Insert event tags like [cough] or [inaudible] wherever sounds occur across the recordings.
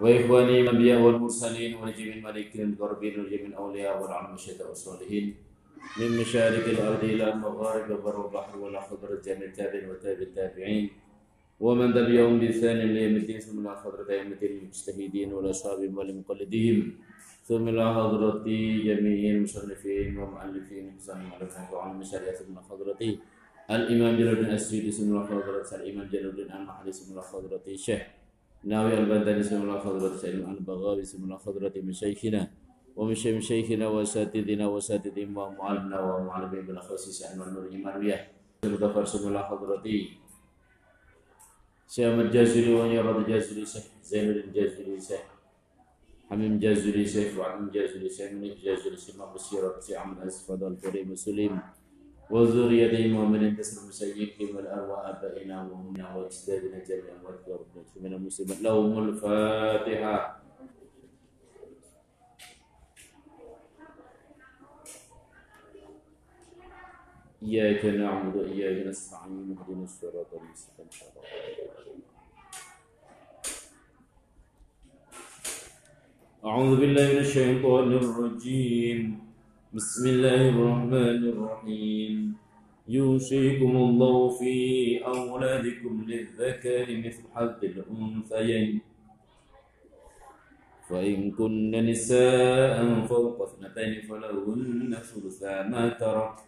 وإخواني الأنبياء والمرسلين ونجم الملائكة القربين ونجم الأولياء الشهداء والصالحين. من مشارق الأرض إلى المغارب البر والبحر والأخضر الجامع التابعين وتابع التابعين. ومن تبعهم بإحسان إلى يوم الدين ثم إلى حضرة أئمة المجتهدين والأصحاب والمقلدين. ثم إلى حضرة جميع المصنفين والمؤلفين بسم الله وعن مشاريع ثم حضرة الإمام جلال الدين السيدي ثم إلى حضرة الإمام جلال الدين المحلي ثم إلى حضرة الشيخ ناوي البندري سمع الله خضرة سلم البغاوي سمع الله خضرة مشايخنا ومن مشايخنا وأساتذنا وأساتذهم ومعلمنا ومعلمين بالأخص سعد والنور المروية المتفر سمع الله خضرتي سيام الجازري ونيرد جازري سيح زين الجازري سيح حميم جازري سيح وعميم جازري سيح منيف جازري سيح مبصيرة سي عمد أسفد الكريم سليم وانظر يدي مؤمن تسلم من والارواح أبائنا وأمنا وإستاذنا جميعا واذكر من المسلمين. لهم الفاتحة. إياك نعبد وإياك نستعين. اهدنا الصراط المستقيم. أعوذ بالله من الشيطان الرجيم. بسم الله الرحمن الرحيم. يوصيكم الله في أولادكم للذكر مثل حظ الأنثيين. فإن كن نساء فوق اثنتين فلهن ثلثا ما ترك.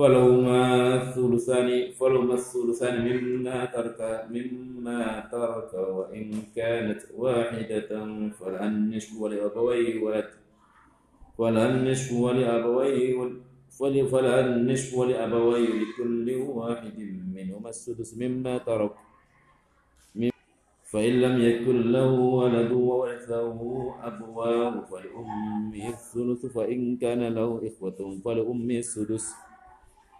فلهما الثلثان فلهما الثلثان مما ترك مما ترك وإن كانت واحدة فلها النصف ولأبويه ولد فلها النصف ولأبويه فلها النصف ولأبويه لكل واحد منهما السدس مما ترك. فإن لم يكن له ولد وورثه أبواه فلأمه الثلث فإن كان له إخوة فلأمه السدس.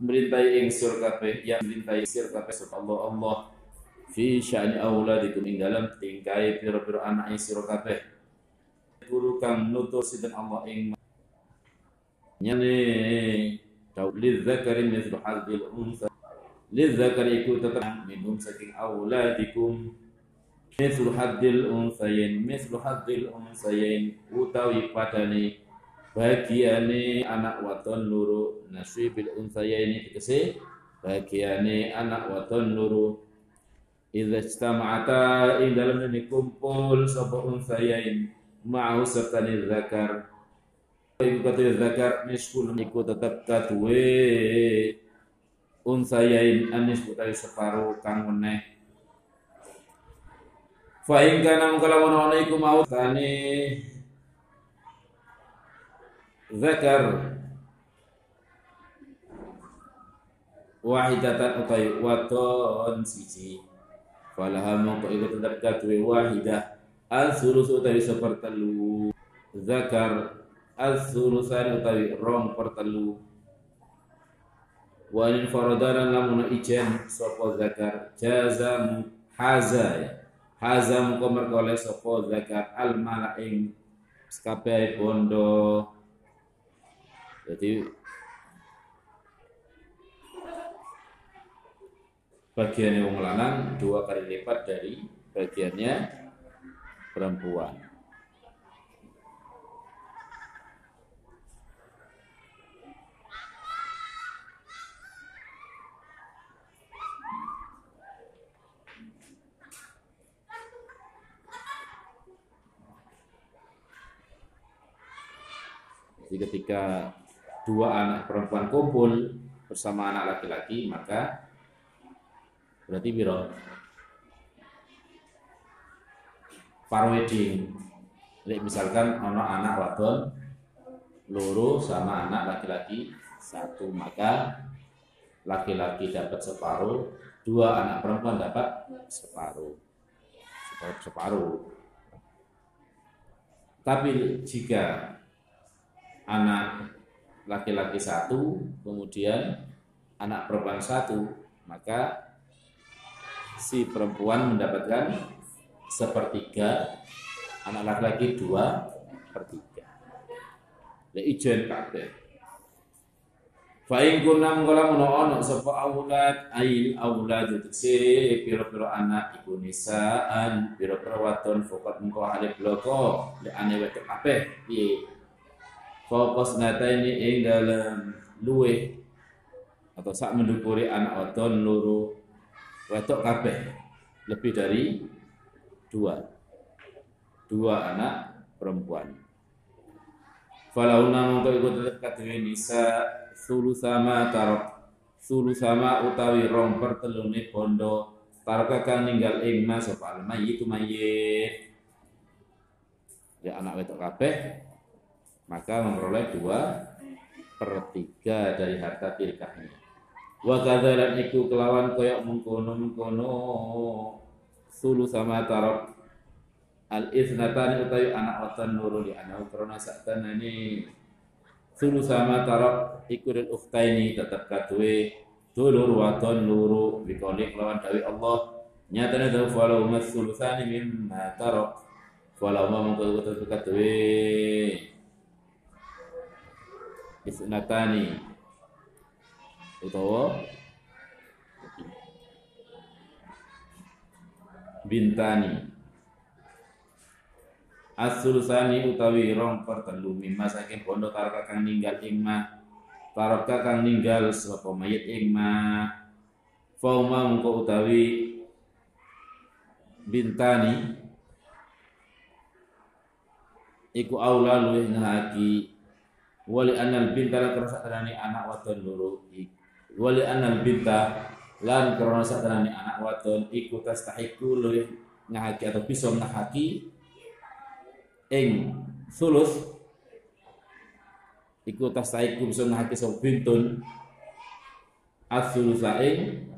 merintai ing sur kabeh ya merintai sir kabeh Allah Allah. Fi sya'ni auladikum ing dalam tingkai pira-pira anak sira kabeh guru kang nutur sinten Allah ing nyane tau lil zakari mithlu hadzil unsa lil zakari iku tetep minum saking auladikum mithlu hadzil unsayin mithlu hadzil unsayin utawi padane bagiane anak waton loro nasibil ini tegese bagiane anak waton loro. Idza istama'ata ing dalem ini kumpul sapa unsayain ma'u sertane zakar iku kata zakar niskul niku tetep kadue unsayain anis utawi separo kang meneh. Fa ing kana mungkala ana iku mau tani zakar. Wahidatan utai waton siji. Falaha mongko iku tetep wahidah. Al sulus utawi sepertelu. Zakar. Al sulusan utawi rong pertelu. Wa in faradaran lamun ijen sapa zakar. Jaza haza. Ya haza mongko merkole sapa zakar. Al malaing kabeh bondo jadi bagiannya wong lanang dua kali lipat dari bagiannya perempuan. Jadi ketika dua anak perempuan kumpul bersama anak laki-laki maka berarti biro far wedding jadi misalkan ono anak wadon loro sama anak laki-laki satu maka laki-laki dapat separuh dua anak perempuan dapat separuh. Atau separuh. Tapi jika anak laki-laki satu, kemudian anak perempuan satu, maka si perempuan mendapatkan sepertiga, anak laki-laki dua per tiga. Ya ijen kabeh. Fa in kunna mengkola ono ono sapa aulad ail aulad si piro-piro anak iku nisaan piro-piro waton fokat mengko hale bloko le ane wetok kabeh piye Fokus nata ini ing dalam luwe atau sak mendukuri anak waton luru wetok kabeh. Lebih dari dua. Dua anak perempuan. Falauna mongko iku tetep kadewe nisa sulusama tarok. Sulusama utawi rong pertelune bondo. Taraka kang ninggal ing mas sapa mayit mayit ya anak wedok kabeh maka memperoleh dua per tiga dari harta tirkahnya. Wa kadzalan iku kelawan koyok mengkono mengkono sulu sama tarok. Al isnatani utawi anak watan nuru di anak krona saktanani. Sulu sama tarok. Ikurin ukhtaini tetap katwe dulur waton luru bikolik lawan dawi Allah. Nyatanya dawu falau mas sulusani mimma tarok. Falau ma mengkau tetap katwe isnatani. Utawa bintani. As-sulusani utawi rong per telu mimma saking bondo taraka kang ninggal ing ma taraka kang ninggal sapa mayit ing ma. Fauma mengko utawi bintani. Iku aula luwih ngahaki wali anal binta lan karena satanani anak wadon loro wali anal binta lan karena satanani anak wadon iku tastahiku luwih ngahaki atau bisa ngahaki ing sulus. Iku tasaiku bisa ngahaki sapa bintun. As-sulusa ing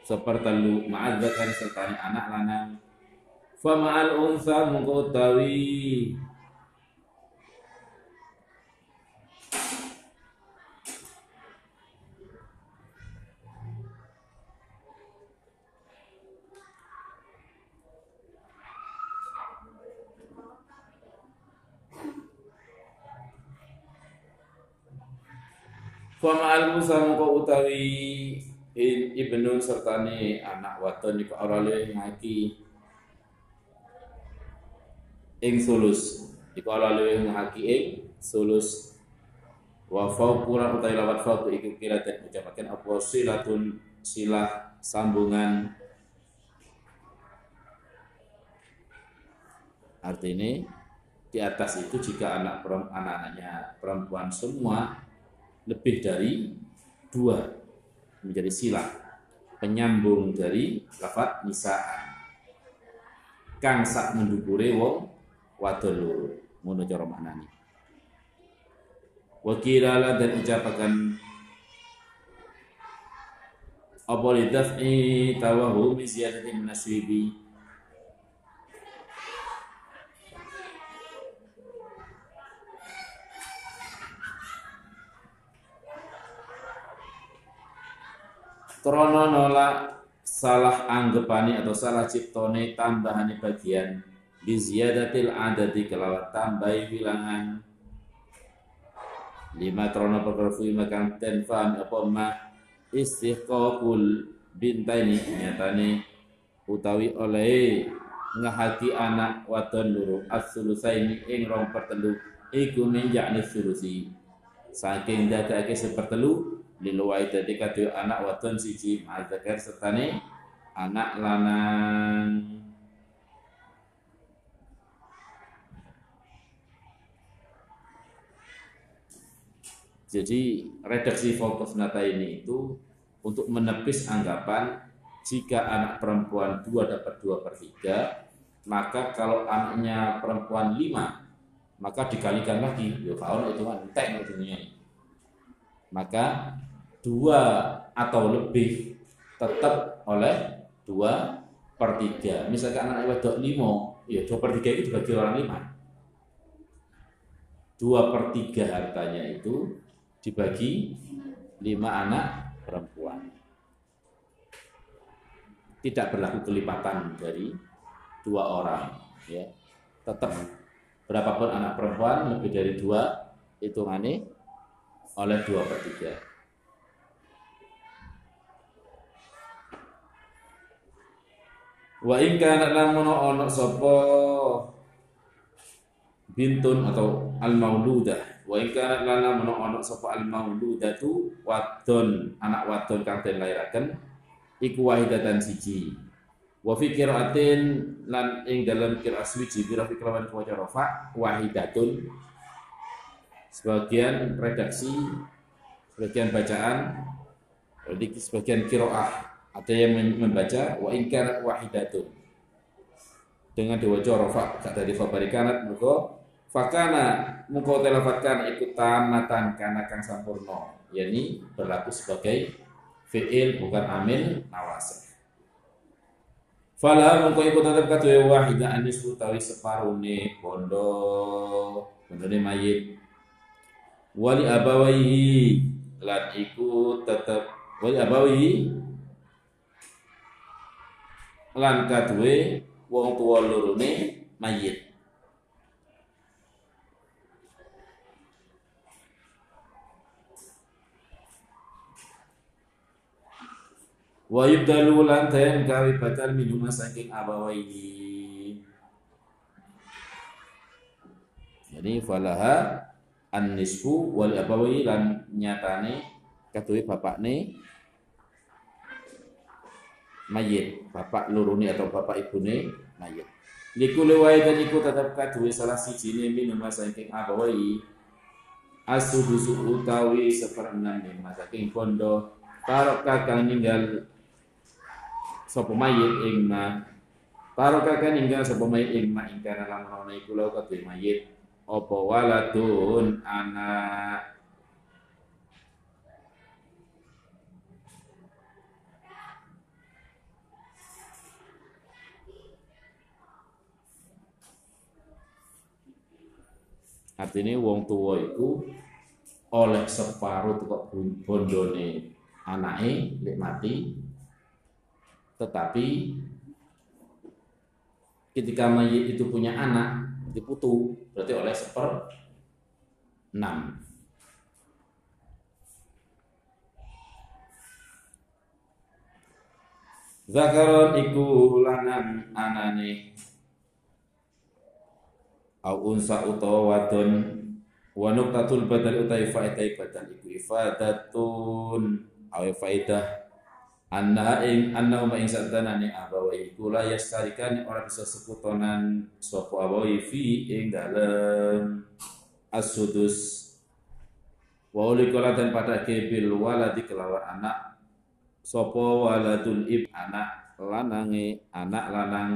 sepertelu ma'adzatan serta anak lanang. Fa ma'al unsa mungko utawi Fama al Musa mengko utawi ibnu sertane anak waton iku ora le ngaki. Ing sulus. Iku ora le ngaki ing sulus. Wa fauqura utawi lawat fauq iku kira den ucapaken apa? Silatun silah sambungan. Artinya di atas itu jika anak anak-anaknya perempuan semua lebih dari dua menjadi sila penyambung dari lafat nisaan kang sak mendukure wong wadon loro ngono cara maknane. Wa dan ucapakan apa lidaf'i tawahu min ziyadati minaswibi krono nolak salah anggapani atau salah ciptone tambahane bagian. Biziyadatil adadi kelawat tambahi bilangan lima krono perkerfui makan tenfan apa ma? Istiqaqul bintaini nyatane utawi oleh ngahaki anak wadon luru. As-sulusaini ing rong pertelu iku min yakni sulusi. Saking dadake sepertelu liluwai dadi kadhe anak wadon siji ma'adzakar sertane anak lanang Jadi redaksi fokus nata ini itu untuk menepis anggapan jika anak perempuan dua dapat dua per tiga, maka kalau anaknya perempuan lima, maka dikalikan lagi. Ya kalau itu kan entek Maka dua atau lebih tetap oleh dua per tiga. Misalkan anak wedok limo, ya dua per tiga itu dibagi orang lima. Dua per tiga hartanya itu dibagi lima anak perempuan. Tidak berlaku kelipatan dari dua orang, ya. Tetap berapapun anak perempuan lebih dari dua hitungannya oleh dua per tiga. Wa in kana lamun ana sapa bintun atau al mauludah wa in kana lamun ana sapa al mauludatu wadon anak wadon kang den lairaken iku wahidatan siji. Wa fi qiraatin lan ing dalam qiraat suci bi rafi kelawan waca rafa wahidatun. Sebagian redaksi sebagian bacaan sebagian kiroah ada yang membaca wa ingkar wahidatun. Dengan diwajah rafa kata di fabarikanat mergo fakana muka telafatkan ikut tamatan karena kang sampurno. Yakni berlaku sebagai fi'il bukan amil nawasih. Fala mengko iku tetep kadue wahida anis utawi separune bondo bondone mayit. Wali abawaihi lan iku tetep wali abawaihi lan kaduwe wong tuwa lorone mayit. Wa yubdalu lan ten gawe batal minum saking abawaini. Jadi falaha an-nisfu wal abawi lan nyatane bapak bapakne mayit. Bapak luruni atau bapak ibune mayit. Liku lewai dan iku tetap kadue salah siji ne minum saking abawai asudusu utawi seperenam lima saking bondo. Para kakang ninggal sapa mayit ing ma. Para kakang ninggal sapa mayit ing ma ing kana lamun iku law kadue mayit. Apa waladun anak Artinya wong tua itu oleh separuh kok bondone anake lek mati tetapi ketika mayit itu punya anak diputu berarti oleh seper enam Zakaron iku lanang anane au unsa utawa wadon. Wa nuqtatul badal utai faedah badal iku ifadatun. Aw faedah anna ing anna ma ing sadanane abawa iku la yastarikan ora bisa sekutonan sapa abawi fi ing dalem as-sudus. Wa ulikola dan pada kebil waladi kelawan anak. Sapa waladul ib anak lanange anak lanang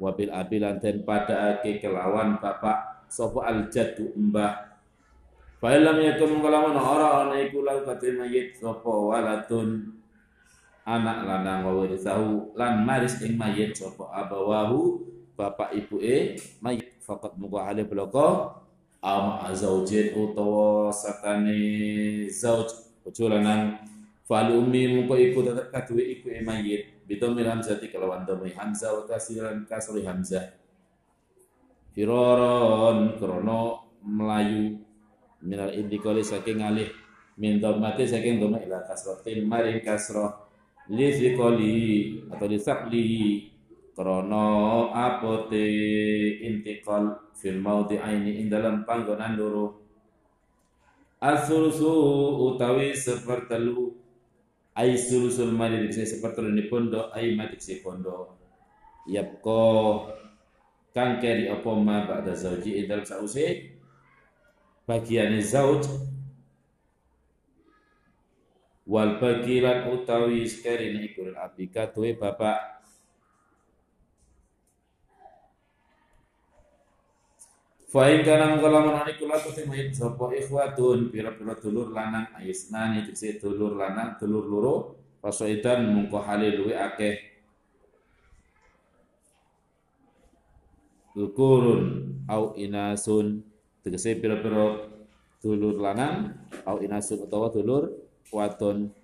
wabil abilan dan pada ake kelawan bapak sopo al jadu mbah. Fa'ilam yakun mengkalaman ora ana iku lahu katil mayit sopo walatun anak lanang wa warisahu lan maris ing mayit sopo abawahu bapak ibu e mayit. Fakat muka hale bloko ama zaujin utawa sakane zauj. Bojo lanang ummi muka iku tetep kaduwe iku e mayit bidomil hamzati kelawan dhamai hamzah wa kasiran kasri hamzah. Firoron krono melayu. Minal indikoli saking alih. Min dhammati saking dhamma ila kasratin maring kasrah li zikoli atau li saklihi krono apote intikal fil aini ing dalam panggonan loro. Asulusu utawi sepertelu ai sulusul mali diksi seperti ini pondo ai mati si pondo. Yapko kangkeri apa ma ba'da zauji idal sause. Bagian zauj. Wal bagilan utawi sekarine ikuril abika tuwe bapak Fa'in kana mengkalaman ani kula mayit sapa ikhwatun? Pira-pira dulur lanang ayisnani diksi dulur lanang dulur loro fasaidan mungko halil luwe akeh. Zukurun au inasun. Tegese pira-pira dulur lanang au inasun utawa dulur wadon.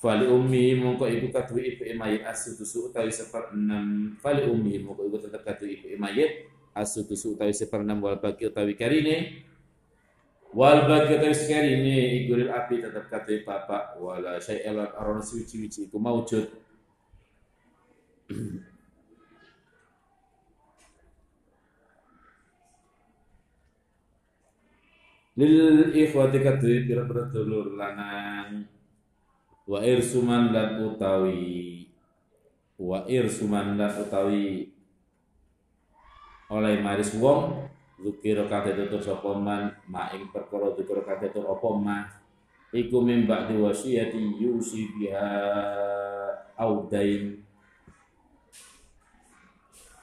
Fali ummi mongko ibu katu ibu mayit asudusu utawi enam. Fali ummi mongko ibu tetap katu ibu mayit asudusu utawi enam wal bagi utawi karine. Wal bagi utawi karine iguril api tetap katu bapak wala syai'al aron suci-suci iku maujud. [clears throat] Lil ikhwati kadhe pira-pira lanang. Wa irsuman lan utawi wa irsuman lan utawi oleh maris wong zukira kate tutur sapa man ma ing perkara zukira kate tutur apa ma iku mimba di yusi biha audain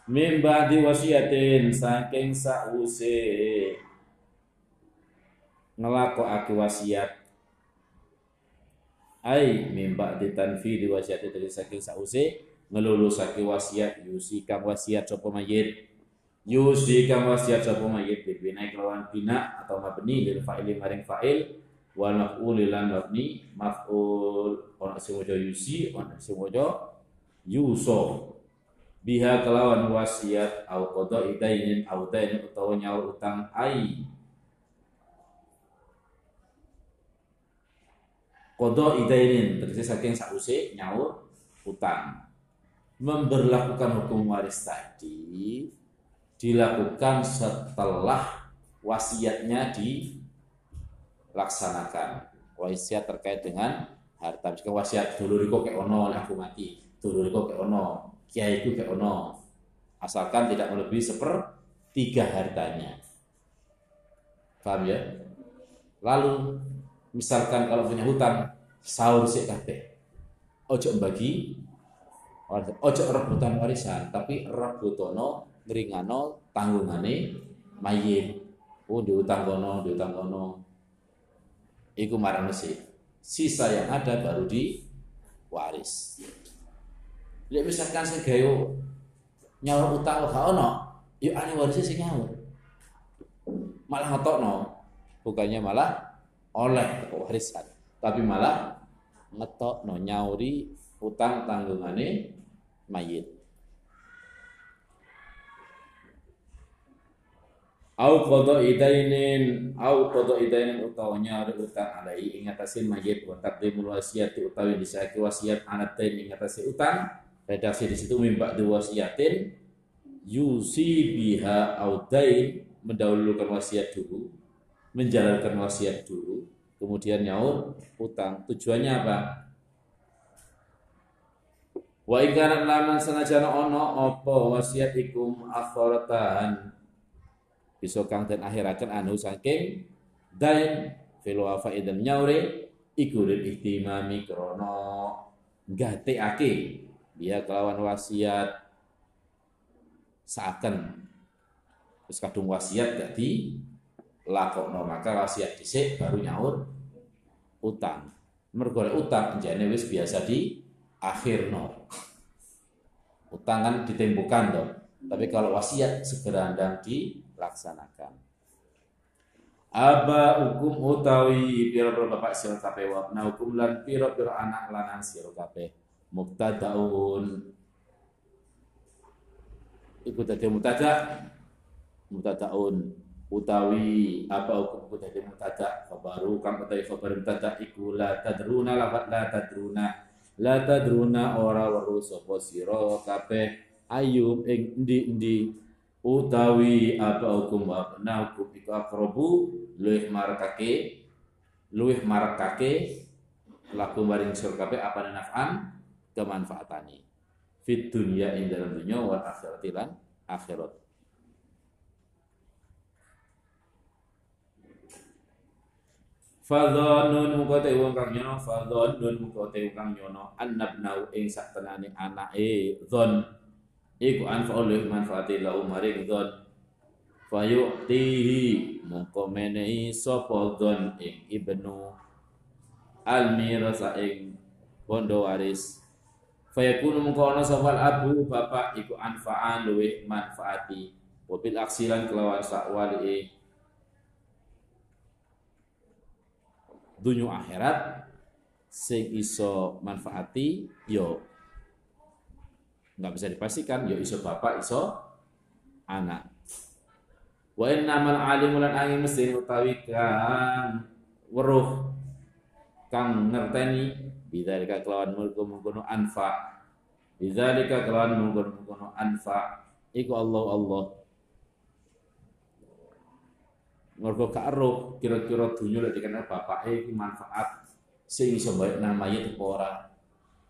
mimba di wasiyatin saking sause ngelakokake wasiat. Ai mimba di wasiat dari saking sause ngelulusake wasiat yusi kang wasiat sapa mayit yusi kang wasiat sapa mayit bibina kelawan bina atau mabni lil fa'ili maring fa'il wal maf'ul lan mabni maf'ul. Ana sing yusi ana sing yuso. Biha kelawan wasiat au qada idainin au dain utawa nyaur utang ai. Kodo idainin terjadi saking sause nyaur utang. Memberlakukan hukum waris tadi dilakukan setelah wasiatnya dilaksanakan. Wasiat terkait dengan harta. Jika wasiat dulu riko ke ono aku mati, dulu riko ke ono, kiai itu ke ono. Asalkan tidak melebihi seper tiga hartanya. Paham ya? Lalu misalkan kalau punya hutang sahur sik kabeh ojo bagi ojo rebutan warisan tapi rebutono ngringano tanggungane mayit oh diutang kono diutang kono. Iku marang sisa yang ada baru di waris. Ya misalkan saya gayo nyawa utang gak ono, yuk ane warisnya sih nyawa. Malah no bukannya malah oleh warisan tapi malah ngetok no nyauri utang tanggungane mayit au kodo idainin au kodo idainin utawa nyauri utang alai ingatasin mayit wa taqdimul wasiat utawi disaki wasiat anatain ingatasi utang redaksi di situ mimba di wasiatin yusi biha audain mendahulukan wasiat dulu menjalankan wasiat dulu, kemudian nyaur utang. Tujuannya apa? Wa ingkaran laman sanajana ono opo wasiat ikum akhoratan bisa kang den akhiraken anu saking dain fil wafaidan nyaure iku lil ihtimami krana gateake dia kelawan wasiat seakan terus kadung wasiat gak di lakokno maka wasiat dhisik baru nyaur utang. Mergo utang jane wis biasa di akhirno. Utang kan ditembukan toh. Tapi kalau wasiat segera ndang dilaksanakan. Aba hukum utawi pira-pira bapak sira kabeh wa hukum lan pira-pira anak lanang sira kabeh. Mubtadaun iku dadi mubtada. Mubtadaun utawi apa hukum dari mutada kabaru kang utawi kabar mutada iku la tadruna lafat la tadruna. La tadruna ora weru sapa sira kabeh. Ayub ing endi-endi utawi apa hukum abna hukum iku akrobu luwih marakake luwih marakake laku maring sira kabeh apa naf'an? Kemanfaatani fit dunya ing dalam dunya wal akhirati lan akhirat. Fadhonun muka te wong kang nyono fadhonun muka te wong kang nyono. Annabnau ing sak tenane anake dzon iku anfaul manfaati lahu maring dzon fayu'tihi mongko menehi sapa dzon ing ibnu almirasa ing bondo waris. Fayakunu mongko ana sapa abu bapak iku anfa'an luwih manfaati. Wabil aksilan kelawan sakwali dunyo akhirat sing iso manfaati yo nggak bisa dipastikan. Yo iso bapak iso anak. Wa innamal alimul angin mesti utawi kang weruh kang ngerteni bidzalika kelawan mungkono anfa. Bidzalika kelawan mungkono anfa. Iku Allah Allah. Mergo eruh kira-kira dunya lek dikenal bapake iki manfaat sing iso baik mayit apa ora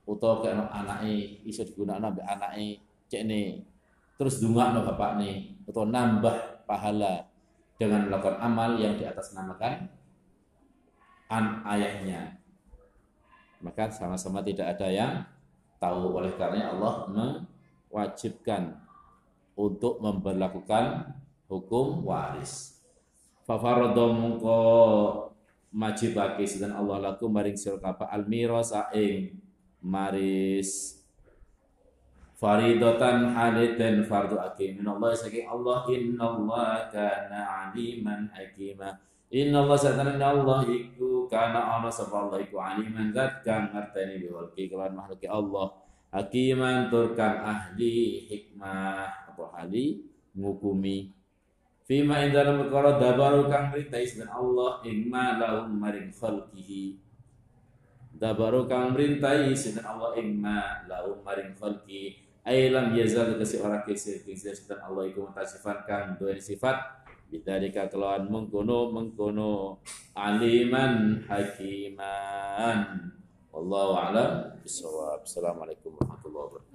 utawa kena anake iso digunakno ambek anake cekne terus dungakno bapakne atau nambah pahala dengan melakukan amal yang di atas namakan an ayahnya. Maka sama-sama tidak ada yang tahu. Oleh karena Allah mewajibkan untuk memperlakukan hukum waris. Fafaradha mungko majibake sinten Allah laku maring sira kabeh almirasa maris. Faridatan haliden fardu akim. Min Allah saking Allah innallaha kana aliman hakima. Inna Allah satana Allah iku kana ana sapa Allah iku aliman zat kang ngerteni biwalki kelan makhluk Allah. Hakiman tur kang ahli hikmah. Atau ahli? Ngukumi. Fima ing dalam perkara dabaru kang merintai dan Allah ing ma lahum maring khalqihi. Dabaru kang merintai dan Allah ing ma lahum maring khalqi. Ailam yazal kasi ora kisir kisir dan Allah iku mutasifan kang duwe sifat bidzalika kelawan mengkono mengkono aliman hakiman. Wallahu a'lam. Assalamualaikum warahmatullahi wabarakatuh.